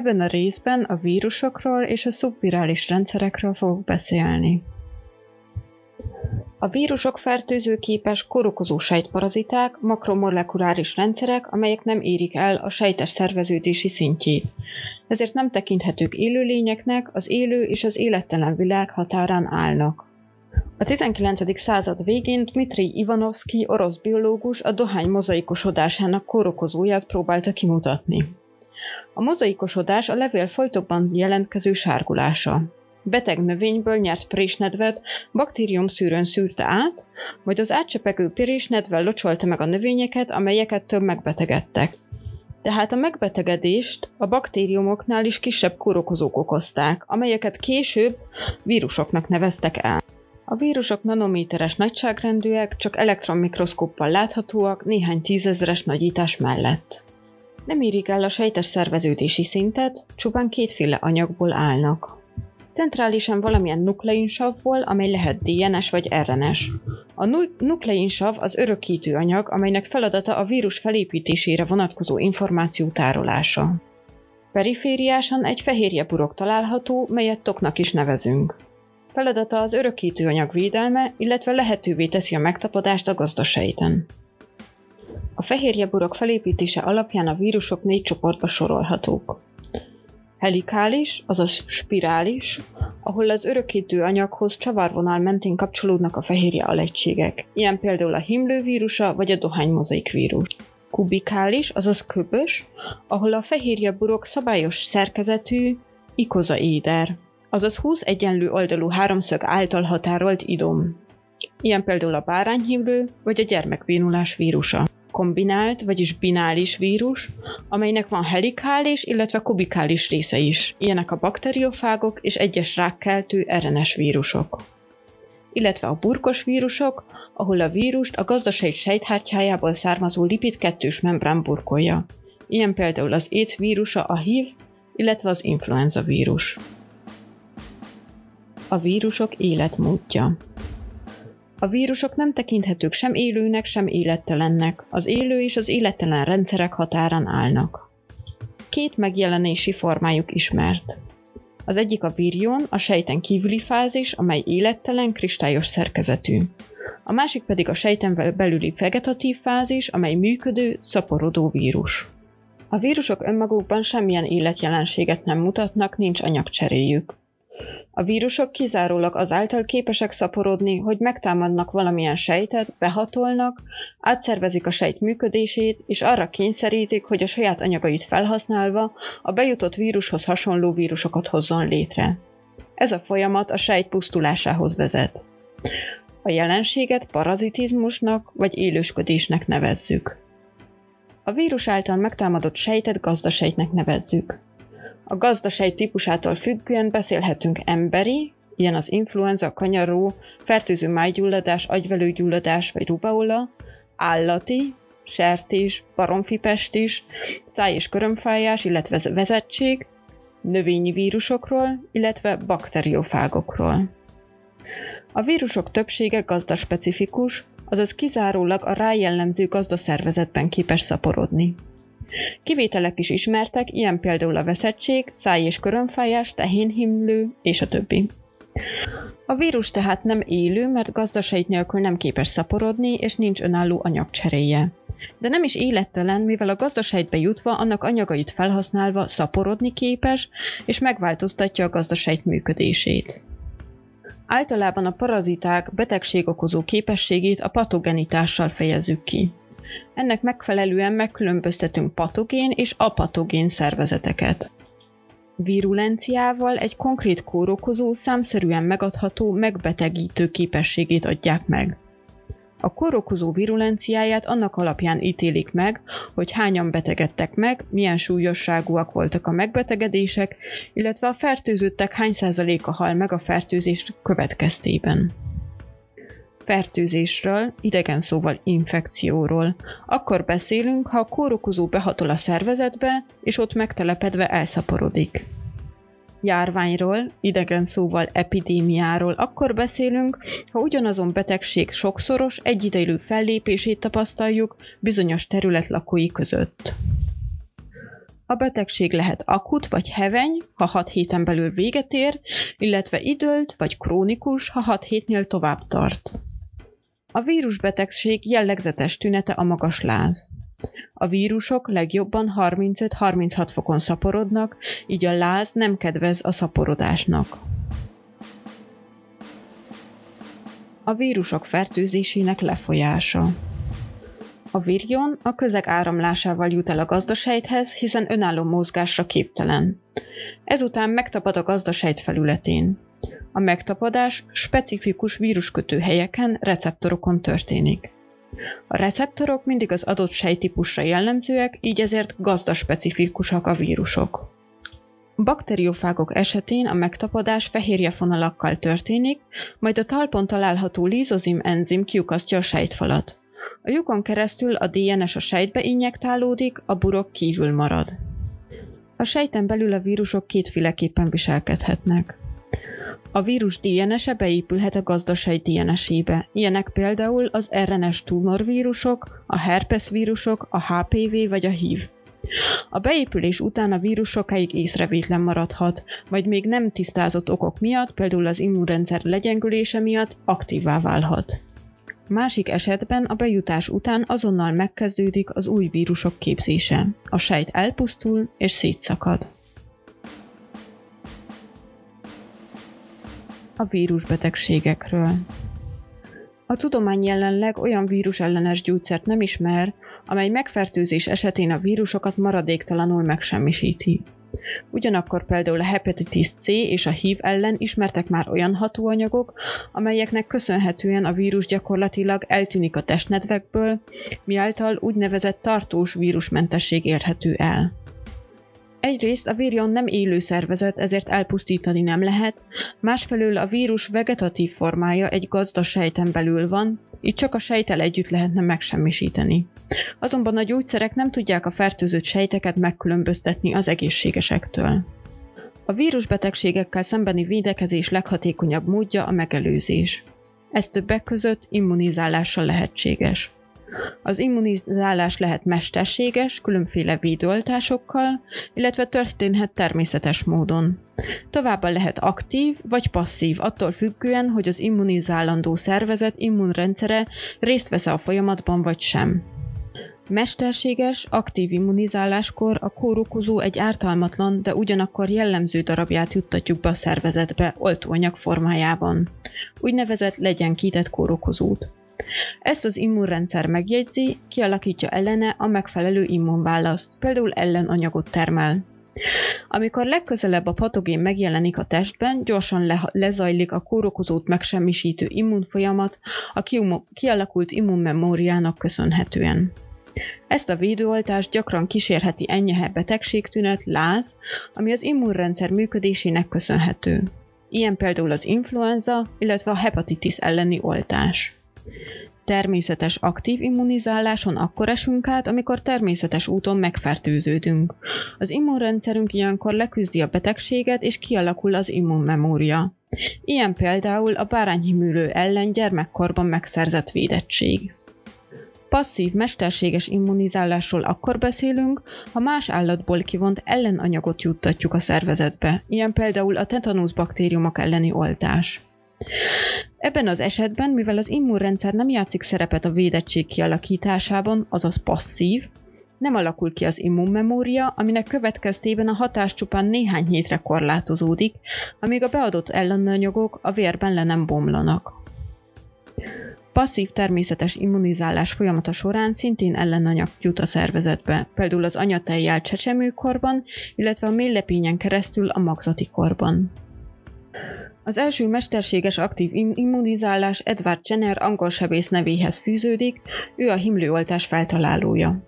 Ebben a részben a vírusokról és a szubvirális rendszerekről fogok beszélni. A vírusok fertőzőképes korokozó sejtparaziták, makromolekuláris rendszerek, amelyek nem érik el a sejtes szerveződési szintjét. Ezért nem tekinthetők élőlényeknek, az élő és az élettelen világ határán állnak. A 19. század végén Dmitri Ivanovski orosz biológus a dohány mozaikosodásának kórokozóját próbálta kimutatni. A mozaikosodás a levél folytokban jelentkező sárgulása. Beteg növényből nyert présnedvet baktérium szűrőn szűrte át, majd az átcsepegő présnedvel locsolta meg a növényeket, amelyeket több megbetegedtek. Tehát a megbetegedést a baktériumoknál is kisebb kórokozók okozták, amelyeket később vírusoknak neveztek el. A vírusok nanométeres nagyságrendűek, csak elektronmikroszkóppal láthatóak néhány tízezeres nagyítás mellett. Nem érik el a sejtes szerveződési szintet, csupán kétféle anyagból állnak. Centrálisan valamilyen nukleinsavból, amely lehet DNS vagy RNS. A nukleinsav az örökítő anyag, amelynek feladata a vírus felépítésére vonatkozó információ tárolása. Perifériásan egy fehérje burok található, melyet toknak is nevezünk. Feladata az örökítő anyag védelme, illetve lehetővé teszi a megtapadást a gazdasejten. A fehérjeburok felépítése alapján a vírusok négy csoportba sorolhatók. Helikális, azaz spirális, ahol az örökítő anyaghoz csavarvonal mentén kapcsolódnak a fehérje alegységek, ilyen például a himlővírusa vagy a dohánymozaik vírus. Kubikális, azaz köbös, ahol a fehérjeburok szabályos szerkezetű ikozaéder, azaz 20 egyenlő oldalú háromszög által határolt idom. Ilyen például a bárányhimlő vagy a gyermekvénulás vírusa kombinált, vagyis binális vírus, amelynek van helikális, illetve kubikális része is. Ilyenek a bakteriofágok és egyes rákkeltő RNS vírusok. Illetve a burkos vírusok, ahol a vírust a gazdasági sejthártyájából származó lipid kettős membrán burkolja. Ilyen például az AIDS vírusa, a HIV, illetve az influenza vírus. A vírusok életmódja a vírusok nem tekinthetők sem élőnek, sem élettelennek. Az élő és az élettelen rendszerek határán állnak. Két megjelenési formájuk ismert. Az egyik a virion, a sejten kívüli fázis, amely élettelen, kristályos szerkezetű. A másik pedig a sejten belüli vegetatív fázis, amely működő, szaporodó vírus. A vírusok önmagukban semmilyen életjelenséget nem mutatnak, nincs anyagcseréjük. A vírusok kizárólag azáltal képesek szaporodni, hogy megtámadnak valamilyen sejtet, behatolnak, átszervezik a sejt működését, és arra kényszerítik, hogy a saját anyagait felhasználva a bejutott vírushoz hasonló vírusokat hozzon létre. Ez a folyamat a sejt pusztulásához vezet. A jelenséget parazitizmusnak vagy élősködésnek nevezzük. A vírus által megtámadott sejtet gazdasejtnek nevezzük. A gazdasági típusától függően beszélhetünk emberi, ilyen az influenza, kanyaró, fertőző májgyulladás, agyvelőgyulladás vagy rubaula, állati, sertés, baromfipestis, száj- és körömfájás, illetve vezettség, növényi vírusokról, illetve bakteriofágokról. A vírusok többsége gazdaspecifikus, azaz kizárólag a rájellemző gazdaszervezetben képes szaporodni. Kivételek is ismertek, ilyen például a veszettség, száj- és körömfájás, tehénhimlő és a többi. A vírus tehát nem élő, mert gazdasági nélkül nem képes szaporodni, és nincs önálló anyagcseréje. De nem is élettelen, mivel a gazdaságba jutva annak anyagait felhasználva szaporodni képes, és megváltoztatja a gazdaság működését. Általában a paraziták betegség okozó képességét a patogenitással fejezzük ki. Ennek megfelelően megkülönböztetünk patogén és apatogén szervezeteket. Virulenciával egy konkrét kórokozó számszerűen megadható megbetegítő képességét adják meg. A kórokozó virulenciáját annak alapján ítélik meg, hogy hányan betegedtek meg, milyen súlyosságúak voltak a megbetegedések, illetve a fertőzöttek hány százaléka hal meg a fertőzés következtében fertőzésről, idegen szóval infekcióról. Akkor beszélünk, ha a kórokozó behatol a szervezetbe, és ott megtelepedve elszaporodik. Járványról, idegen szóval epidémiáról akkor beszélünk, ha ugyanazon betegség sokszoros, egyidejű fellépését tapasztaljuk bizonyos terület lakói között. A betegség lehet akut vagy heveny, ha 6 héten belül véget ér, illetve időlt vagy krónikus, ha 6 hétnél tovább tart. A vírusbetegség jellegzetes tünete a magas láz. A vírusok legjobban 35-36 fokon szaporodnak, így a láz nem kedvez a szaporodásnak. A vírusok fertőzésének lefolyása. A virion a közeg áramlásával jut el a gazdasejthez, hiszen önálló mozgásra képtelen. Ezután megtapad a gazdasejt felületén. A megtapadás specifikus víruskötő helyeken, receptorokon történik. A receptorok mindig az adott sejtípusra jellemzőek, így ezért gazdaspecifikusak a vírusok. Bakteriofágok esetén a megtapadás fehérjefonalakkal történik, majd a talpon található lízozim enzim kiukasztja a sejtfalat. A lyukon keresztül a DNS a sejtbe injektálódik, a burok kívül marad. A sejten belül a vírusok kétféleképpen viselkedhetnek. A vírus DNS-e beépülhet a gazdasejt DNS-ébe. Ilyenek például az RNS tumorvírusok, a herpes vírusok, a HPV vagy a HIV. A beépülés után a vírus sokáig észrevétlen maradhat, vagy még nem tisztázott okok miatt, például az immunrendszer legyengülése miatt aktívá válhat. Másik esetben a bejutás után azonnal megkezdődik az új vírusok képzése. A sejt elpusztul és szétszakad. A vírusbetegségekről. A tudomány jelenleg olyan vírusellenes gyógyszert nem ismer, amely megfertőzés esetén a vírusokat maradéktalanul megsemmisíti. Ugyanakkor például a hepatitis C és a HIV ellen ismertek már olyan hatóanyagok, amelyeknek köszönhetően a vírus gyakorlatilag eltűnik a testnedvekből, miáltal úgynevezett tartós vírusmentesség érhető el. Egyrészt a vírjon nem élő szervezet, ezért elpusztítani nem lehet, másfelől a vírus vegetatív formája egy gazda sejten belül van, így csak a sejtel együtt lehetne megsemmisíteni. Azonban a gyógyszerek nem tudják a fertőzött sejteket megkülönböztetni az egészségesektől. A vírusbetegségekkel szembeni védekezés leghatékonyabb módja a megelőzés. Ez többek között immunizálással lehetséges. Az immunizálás lehet mesterséges, különféle védőoltásokkal, illetve történhet természetes módon. Továbbá lehet aktív vagy passzív, attól függően, hogy az immunizálandó szervezet immunrendszere részt vesz a folyamatban vagy sem. Mesterséges, aktív immunizáláskor a kórokozó egy ártalmatlan, de ugyanakkor jellemző darabját juttatjuk be a szervezetbe oltóanyag formájában. Úgynevezett legyenkített kórokozót. Ezt az immunrendszer megjegyzi, kialakítja ellene a megfelelő immunválaszt, például ellenanyagot termel. Amikor legközelebb a patogén megjelenik a testben, gyorsan le- lezajlik a kórokozót megsemmisítő immunfolyamat a kialakult immunmemóriának köszönhetően. Ezt a védőoltást gyakran kísérheti enyhe betegségtünet, láz, ami az immunrendszer működésének köszönhető. Ilyen például az influenza, illetve a hepatitis elleni oltás. Természetes aktív immunizáláson akkor esünk át, amikor természetes úton megfertőződünk. Az immunrendszerünk ilyenkor leküzdi a betegséget, és kialakul az immunmemória. Ilyen például a bárányhimülő ellen gyermekkorban megszerzett védettség. Passzív, mesterséges immunizálásról akkor beszélünk, ha más állatból kivont ellenanyagot juttatjuk a szervezetbe, ilyen például a tetanusz baktériumok elleni oltás. Ebben az esetben, mivel az immunrendszer nem játszik szerepet a védettség kialakításában, azaz passzív, nem alakul ki az immunmemória, aminek következtében a hatás csupán néhány hétre korlátozódik, amíg a beadott ellenanyagok a vérben le nem bomlanak. Passzív természetes immunizálás folyamata során szintén ellenanyag jut a szervezetbe, például az anyatejjel csecsemőkorban, illetve a mélylepényen keresztül a magzati korban. Az első mesterséges aktív immunizálás Edward Jenner angol sebész nevéhez fűződik, ő a himlőoltás feltalálója.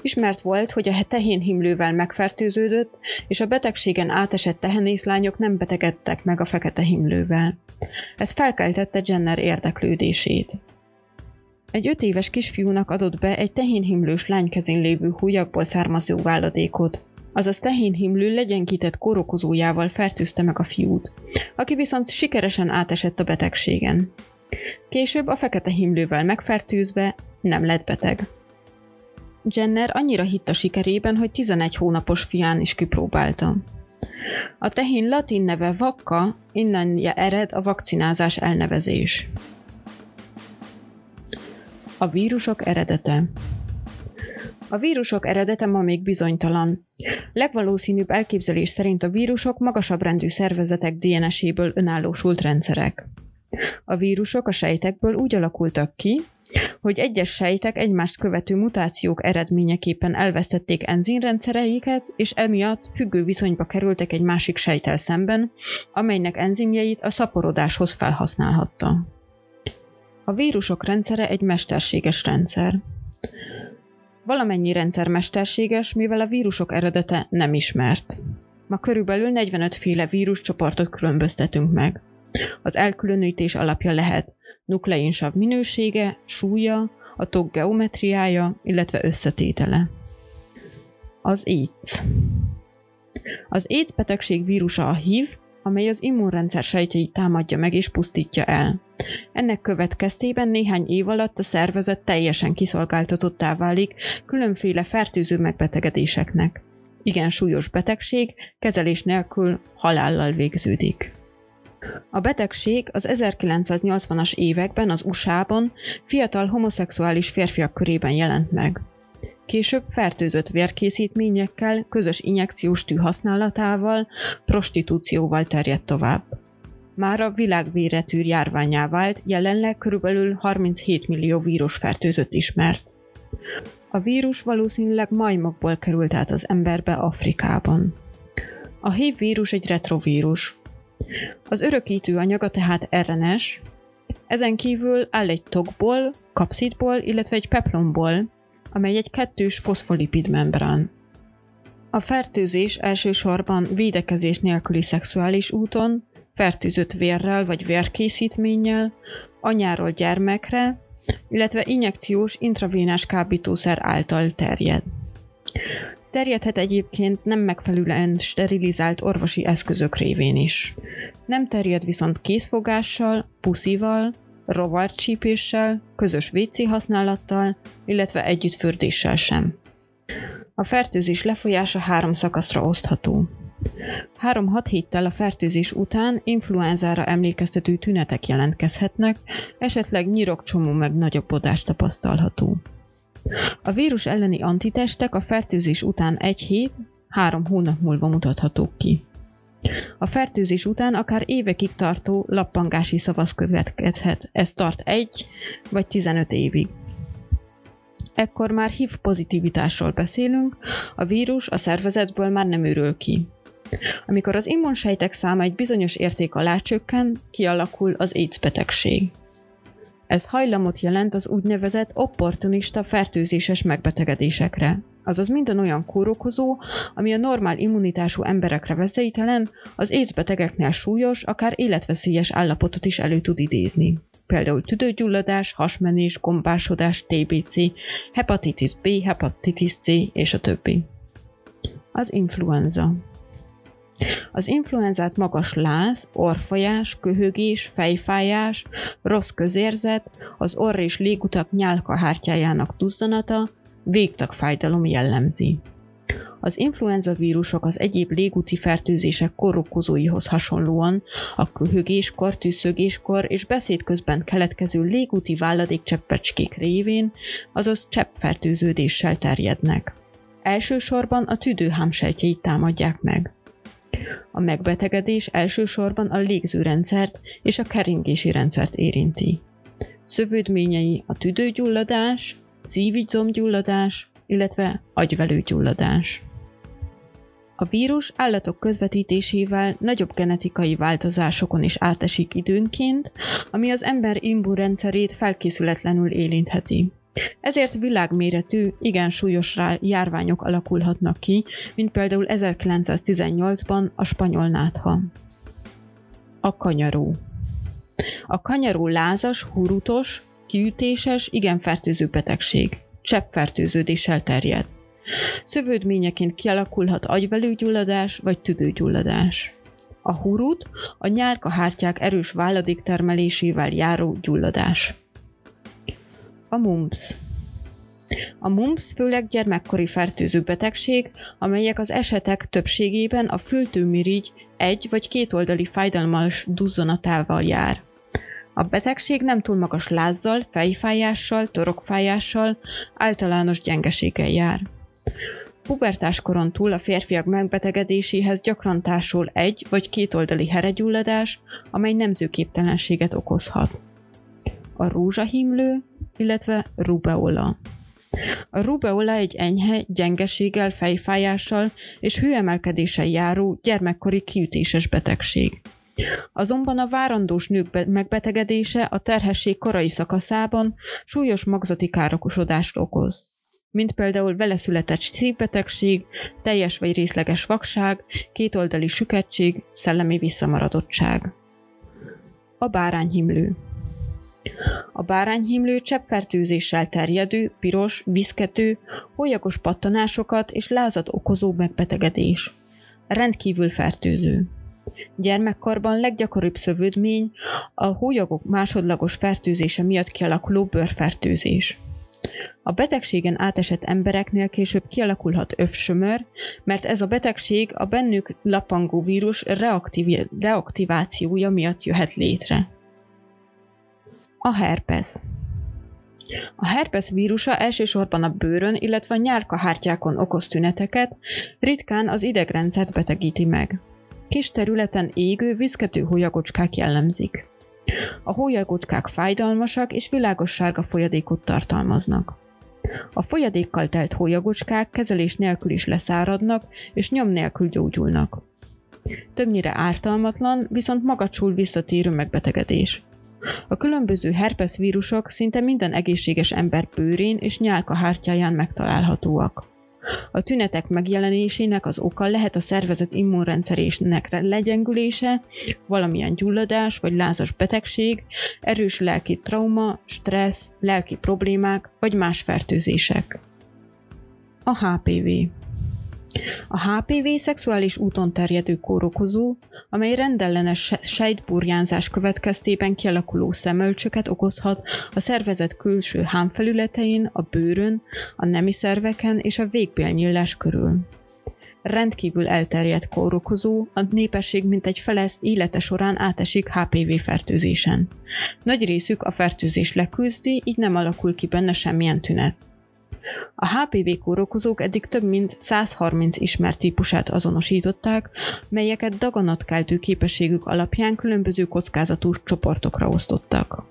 Ismert volt, hogy a tehén himlővel megfertőződött, és a betegségen átesett tehenészlányok nem betegedtek meg a fekete himlővel. Ez felkeltette Jenner érdeklődését. Egy öt éves kisfiúnak adott be egy tehénhimlős lány kezén lévő húlyakból származó váladékot azaz tehénhimlő legyenkített kórokozójával fertőzte meg a fiút, aki viszont sikeresen átesett a betegségen. Később a fekete himlővel megfertőzve nem lett beteg. Jenner annyira hitt a sikerében, hogy 11 hónapos fián is kipróbálta. A tehén latin neve vakka, innen ered a vakcinázás elnevezés. A vírusok eredete a vírusok eredete ma még bizonytalan. Legvalószínűbb elképzelés szerint a vírusok magasabb rendű szervezetek DNS-éből önállósult rendszerek. A vírusok a sejtekből úgy alakultak ki, hogy egyes sejtek egymást követő mutációk eredményeképpen elvesztették enzimrendszereiket, és emiatt függő viszonyba kerültek egy másik sejtel szemben, amelynek enzimjeit a szaporodáshoz felhasználhatta. A vírusok rendszere egy mesterséges rendszer. Valamennyi rendszer mesterséges, mivel a vírusok eredete nem ismert. Ma körülbelül 45 féle víruscsoportot különböztetünk meg. Az elkülönítés alapja lehet nukleinsav minősége, súlya, a tog geometriája, illetve összetétele. Az AIDS. Az AIDS betegség vírusa a HIV, amely az immunrendszer sejtjeit támadja meg és pusztítja el. Ennek következtében néhány év alatt a szervezet teljesen kiszolgáltatottá válik különféle fertőző megbetegedéseknek. Igen súlyos betegség, kezelés nélkül halállal végződik. A betegség az 1980-as években az USA-ban fiatal homoszexuális férfiak körében jelent meg. Később fertőzött vérkészítményekkel, közös injekciós tű használatával, prostitúcióval terjedt tovább. Már a világvéretűr járványá vált, jelenleg körülbelül 37 millió vírus fertőzött ismert. A vírus valószínűleg majmokból került át az emberbe Afrikában. A HIV vírus egy retrovírus. Az örökítő anyaga tehát RNS, ezen kívül áll egy tokból, kapszidból, illetve egy peplomból, amely egy kettős foszfolipid membrán. A fertőzés elsősorban védekezés nélküli szexuális úton, fertőzött vérrel vagy vérkészítménnyel, anyáról gyermekre, illetve injekciós intravénás kábítószer által terjed. Terjedhet egyébként nem megfelelően sterilizált orvosi eszközök révén is. Nem terjed viszont készfogással, puszival, rovarcsípéssel, közös WC használattal, illetve együttfürdéssel sem. A fertőzés lefolyása három szakaszra osztható. Három-hat héttel a fertőzés után influenzára emlékeztető tünetek jelentkezhetnek, esetleg nyirokcsomó meg nagyobbodás tapasztalható. A vírus elleni antitestek a fertőzés után egy hét, három hónap múlva mutathatók ki. A fertőzés után akár évekig tartó lappangási szavasz következhet, ez tart egy vagy 15 évig. Ekkor már HIV pozitivitásról beszélünk, a vírus a szervezetből már nem őrül ki. Amikor az immunsejtek száma egy bizonyos érték alá csökken, kialakul az AIDS betegség. Ez hajlamot jelent az úgynevezett opportunista fertőzéses megbetegedésekre, azaz minden olyan kórokozó, ami a normál immunitású emberekre veszélytelen, az AIDS betegeknél súlyos, akár életveszélyes állapotot is elő tud idézni. Például tüdőgyulladás, hasmenés, gombásodás, TBC, hepatitis B, hepatitis C és a többi. Az influenza. Az influenzát magas láz, orfolyás, köhögés, fejfájás, rossz közérzet, az orr és légutak nyálkahártyájának duzzanata, végtagfájdalom jellemzi. Az influenza vírusok az egyéb légúti fertőzések korokozóihoz hasonlóan a köhögéskor, tűszögéskor és beszéd közben keletkező légúti válladékcseppecskék révén, azaz cseppfertőződéssel terjednek. Elsősorban a tüdőhámsejtjeit támadják meg. A megbetegedés elsősorban a légzőrendszert és a keringési rendszert érinti. Szövődményei a tüdőgyulladás, szívügyzomgyulladás, illetve agyvelőgyulladás. A vírus állatok közvetítésével nagyobb genetikai változásokon is átesik időnként, ami az ember immunrendszerét felkészületlenül érintheti. Ezért világméretű, igen súlyos járványok alakulhatnak ki, mint például 1918-ban a spanyol nátha. A kanyaró. A kanyaró lázas, hurutos, kiütéses, igen fertőző betegség. Cseppfertőződéssel terjed. Szövődményeként kialakulhat agyvelőgyulladás vagy tüdőgyulladás. A hurut a nyálkahártyák erős válladék termelésével járó gyulladás. A mumps. A mumps főleg gyermekkori fertőző betegség, amelyek az esetek többségében a fültőmirigy egy vagy kétoldali fájdalmas duzzanatával jár. A betegség nem túl magas lázzal, fejfájással, torokfájással, általános gyengeséggel jár. Pubertáskoron túl a férfiak megbetegedéséhez gyakran társul egy vagy kétoldali heregyulladás, amely nemzőképtelenséget okozhat. A rózsahimlő, illetve rubeola. A rubeola egy enyhe, gyengeséggel, fejfájással és hőemelkedéssel járó gyermekkori kiütéses betegség. Azonban a várandós nők megbetegedése a terhesség korai szakaszában súlyos magzati károkosodást okoz mint például vele született szívbetegség, teljes vagy részleges vakság, kétoldali süketség, szellemi visszamaradottság. A bárányhimlő a bárányhimlő cseppfertőzéssel terjedő, piros, viszkető, hólyagos pattanásokat és lázat okozó megbetegedés. Rendkívül fertőző. Gyermekkorban leggyakoribb szövődmény a hólyagok másodlagos fertőzése miatt kialakuló bőrfertőzés. A betegségen átesett embereknél később kialakulhat övsömör, mert ez a betegség a bennük lapangó vírus reaktiv- reaktivációja miatt jöhet létre. A herpes. A herpes vírusa elsősorban a bőrön, illetve a nyálkahártyákon okoz tüneteket, ritkán az idegrendszert betegíti meg. Kis területen égő, viszkető hólyagocskák jellemzik. A hólyagocskák fájdalmasak és világos sárga folyadékot tartalmaznak. A folyadékkal telt hólyagocskák kezelés nélkül is leszáradnak, és nyom nélkül gyógyulnak. Többnyire ártalmatlan, viszont magacsul visszatérő megbetegedés. A különböző herpes vírusok szinte minden egészséges ember bőrén és nyálkahártyáján megtalálhatóak. A tünetek megjelenésének az oka lehet a szervezet immunrendszerének legyengülése, valamilyen gyulladás vagy lázas betegség, erős lelki trauma, stressz, lelki problémák vagy más fertőzések. A HPV a HPV szexuális úton terjedő kórokozó, amely rendellenes sejtburjánzás következtében kialakuló szemölcsöket okozhat a szervezet külső hámfelületein, a bőrön, a nemi szerveken és a végbélnyílás körül. Rendkívül elterjedt kórokozó, a népesség mintegy fele élete során átesik HPV fertőzésen. Nagy részük a fertőzés leküzdi, így nem alakul ki benne semmilyen tünet. A HPV kórokozók eddig több mint 130 ismert típusát azonosították, melyeket daganatkeltő képességük alapján különböző kockázatú csoportokra osztottak.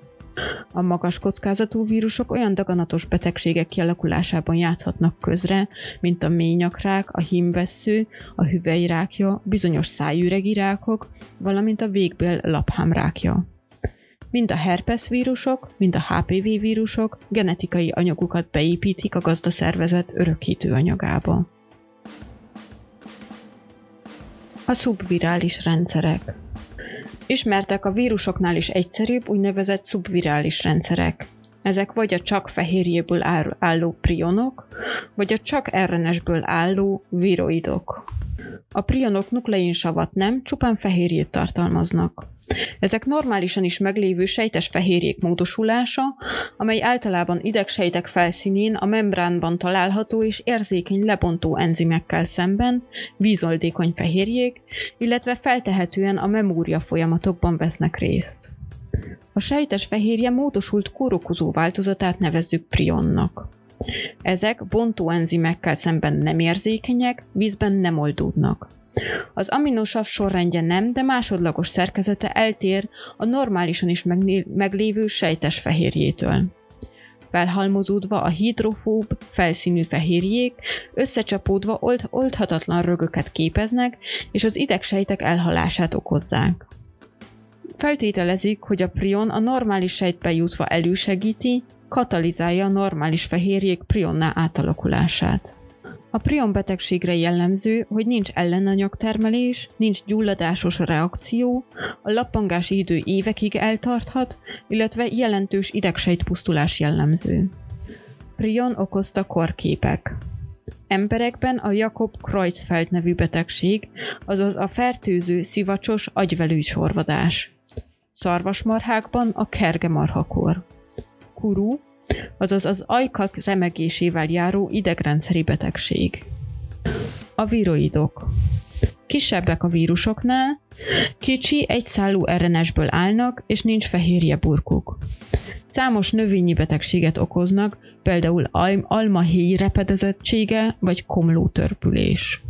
A magas kockázatú vírusok olyan daganatos betegségek kialakulásában játszhatnak közre, mint a ményakrák, a hímvessző, a hüvelyrákja, bizonyos szájüregi rákok, valamint a végbél laphámrákja. Mind a herpes vírusok, mind a HPV vírusok genetikai anyagukat beépítik a gazdaszervezet örökítő anyagába. A szubvirális rendszerek Ismertek a vírusoknál is egyszerűbb úgynevezett szubvirális rendszerek. Ezek vagy a csak fehérjéből álló prionok, vagy a csak RNS-ből álló viroidok. A prionok nukleinsavat nem, csupán fehérjét tartalmaznak. Ezek normálisan is meglévő sejtes fehérjék módosulása, amely általában idegsejtek felszínén a membránban található és érzékeny lebontó enzimekkel szemben vízoldékony fehérjék, illetve feltehetően a memória folyamatokban vesznek részt. A sejtes fehérje módosult kórokozó változatát nevezzük prionnak. Ezek bontó enzimekkel szemben nem érzékenyek, vízben nem oldódnak. Az aminosav sorrendje nem, de másodlagos szerkezete eltér a normálisan is meglévő sejtes fehérjétől. Felhalmozódva a hidrofób felszínű fehérjék, összecsapódva old, oldhatatlan rögöket képeznek, és az idegsejtek elhalását okozzák. Feltételezik, hogy a prion a normális sejtbe jutva elősegíti, katalizálja a normális fehérjék prionná átalakulását. A prion betegségre jellemző, hogy nincs ellenanyagtermelés, nincs gyulladásos reakció, a lappangási idő évekig eltarthat, illetve jelentős idegsejtpusztulás jellemző. Prion okozta korképek. Emberekben a Jakob Creutzfeldt nevű betegség, azaz a fertőző szivacsos agyvelő sorvadás. Szarvasmarhákban a kergemarhakor. Kuru, azaz az ajkak remegésével járó idegrendszeri betegség. A viroidok. Kisebbek a vírusoknál, kicsi, egyszálú RNS-ből állnak, és nincs fehérje burkuk. Számos növényi betegséget okoznak, például almahéj repedezettsége vagy komlótörpülés.